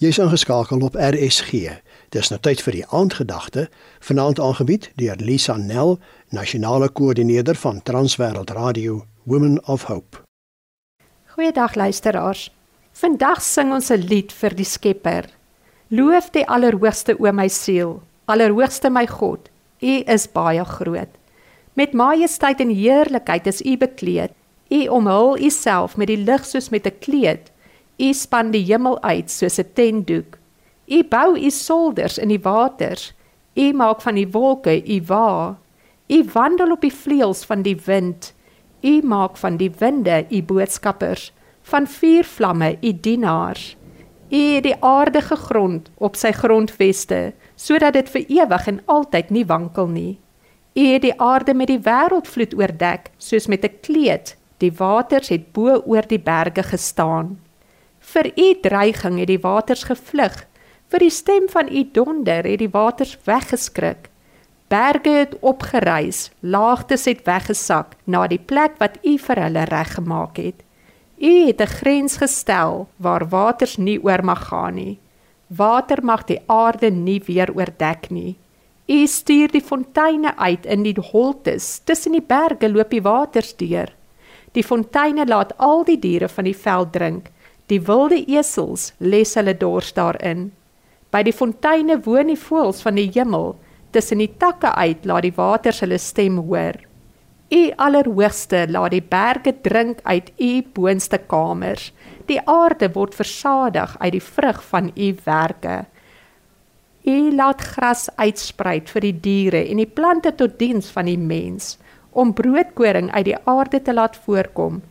Jy's ingeskakel op RSG. Dis nou tyd vir die aandgedagte, vanaand aangebied deur Lisa Nel, nasionale koördineerder van Transwêreld Radio Women of Hope. Goeiedag luisteraars. Vandag sing ons 'n lied vir die Skepper. Loof die Allerhoogste o my siel, Allerhoogste my God. U is baie groot. Met majesteit en heerlikheid is U bekleed. U omhul U self met die lig soos met 'n kleed. U span die hemel uit soos 'n tentdoek. U bou u solders in die waters. U maak van die wolke u wa. U wandel op die vleuels van die wind. U maak van die winde u boodskappers, van vuurvlamme u dienaars. U het die aarde gegrond op sy grondveste, sodat dit vir ewig en altyd nie wankel nie. U het die aarde met die wêreldvloed oordek, soos met 'n kleed. Die waters het bo oor die berge gestaan. Vir u dreiging het die waters gevlug. Vir die stem van u donder het die waters weggeskrik. Berge het opgereis, laagtes het weggesak na die plek wat u vir hulle reggemaak het. U het 'n grens gestel waar waters nie oor mag gaan nie. Water mag die aarde nie weer oordek nie. U stuur die fonteine uit in die holtes, tussen die berge loop die waters deur. Die fonteine laat al die diere van die veld drink. Die wilde esels les hulle dors daarin. By die fonteine woon die voëls van die hemel. Tussen die takke uit laat die waters hulle stem hoor. U Allerhoogste laat die berge drink uit u boonste kamers. Die aarde word versadig uit die vrug van u werke. U laat gras uitsprei vir die diere en die plante tot diens van die mens om broodkoring uit die aarde te laat voorkom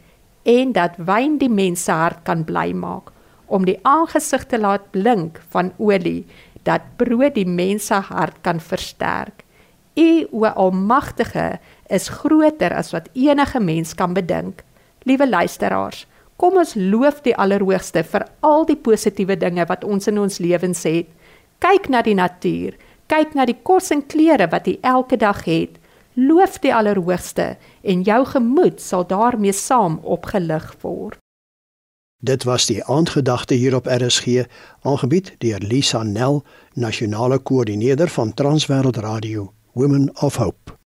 en dat wyn die mens se hart kan bly maak om die aangesig te laat blink van olie dat brood die mens se hart kan versterk. U o almagtige is groter as wat enige mens kan bedink. Liewe luisteraars, kom ons loof die Allerhoogste vir al die positiewe dinge wat ons in ons lewens het. Kyk na die natuur, kyk na die kos en klere wat hy elke dag het. Loof die Allerhoogste en jou gemoed sal daarmee saam opgelig word. Dit was die aandgedagte hier op RSG, aangebied deur Lisa Nel, nasionale koördineerder van Transwêreld Radio, Women of Hope.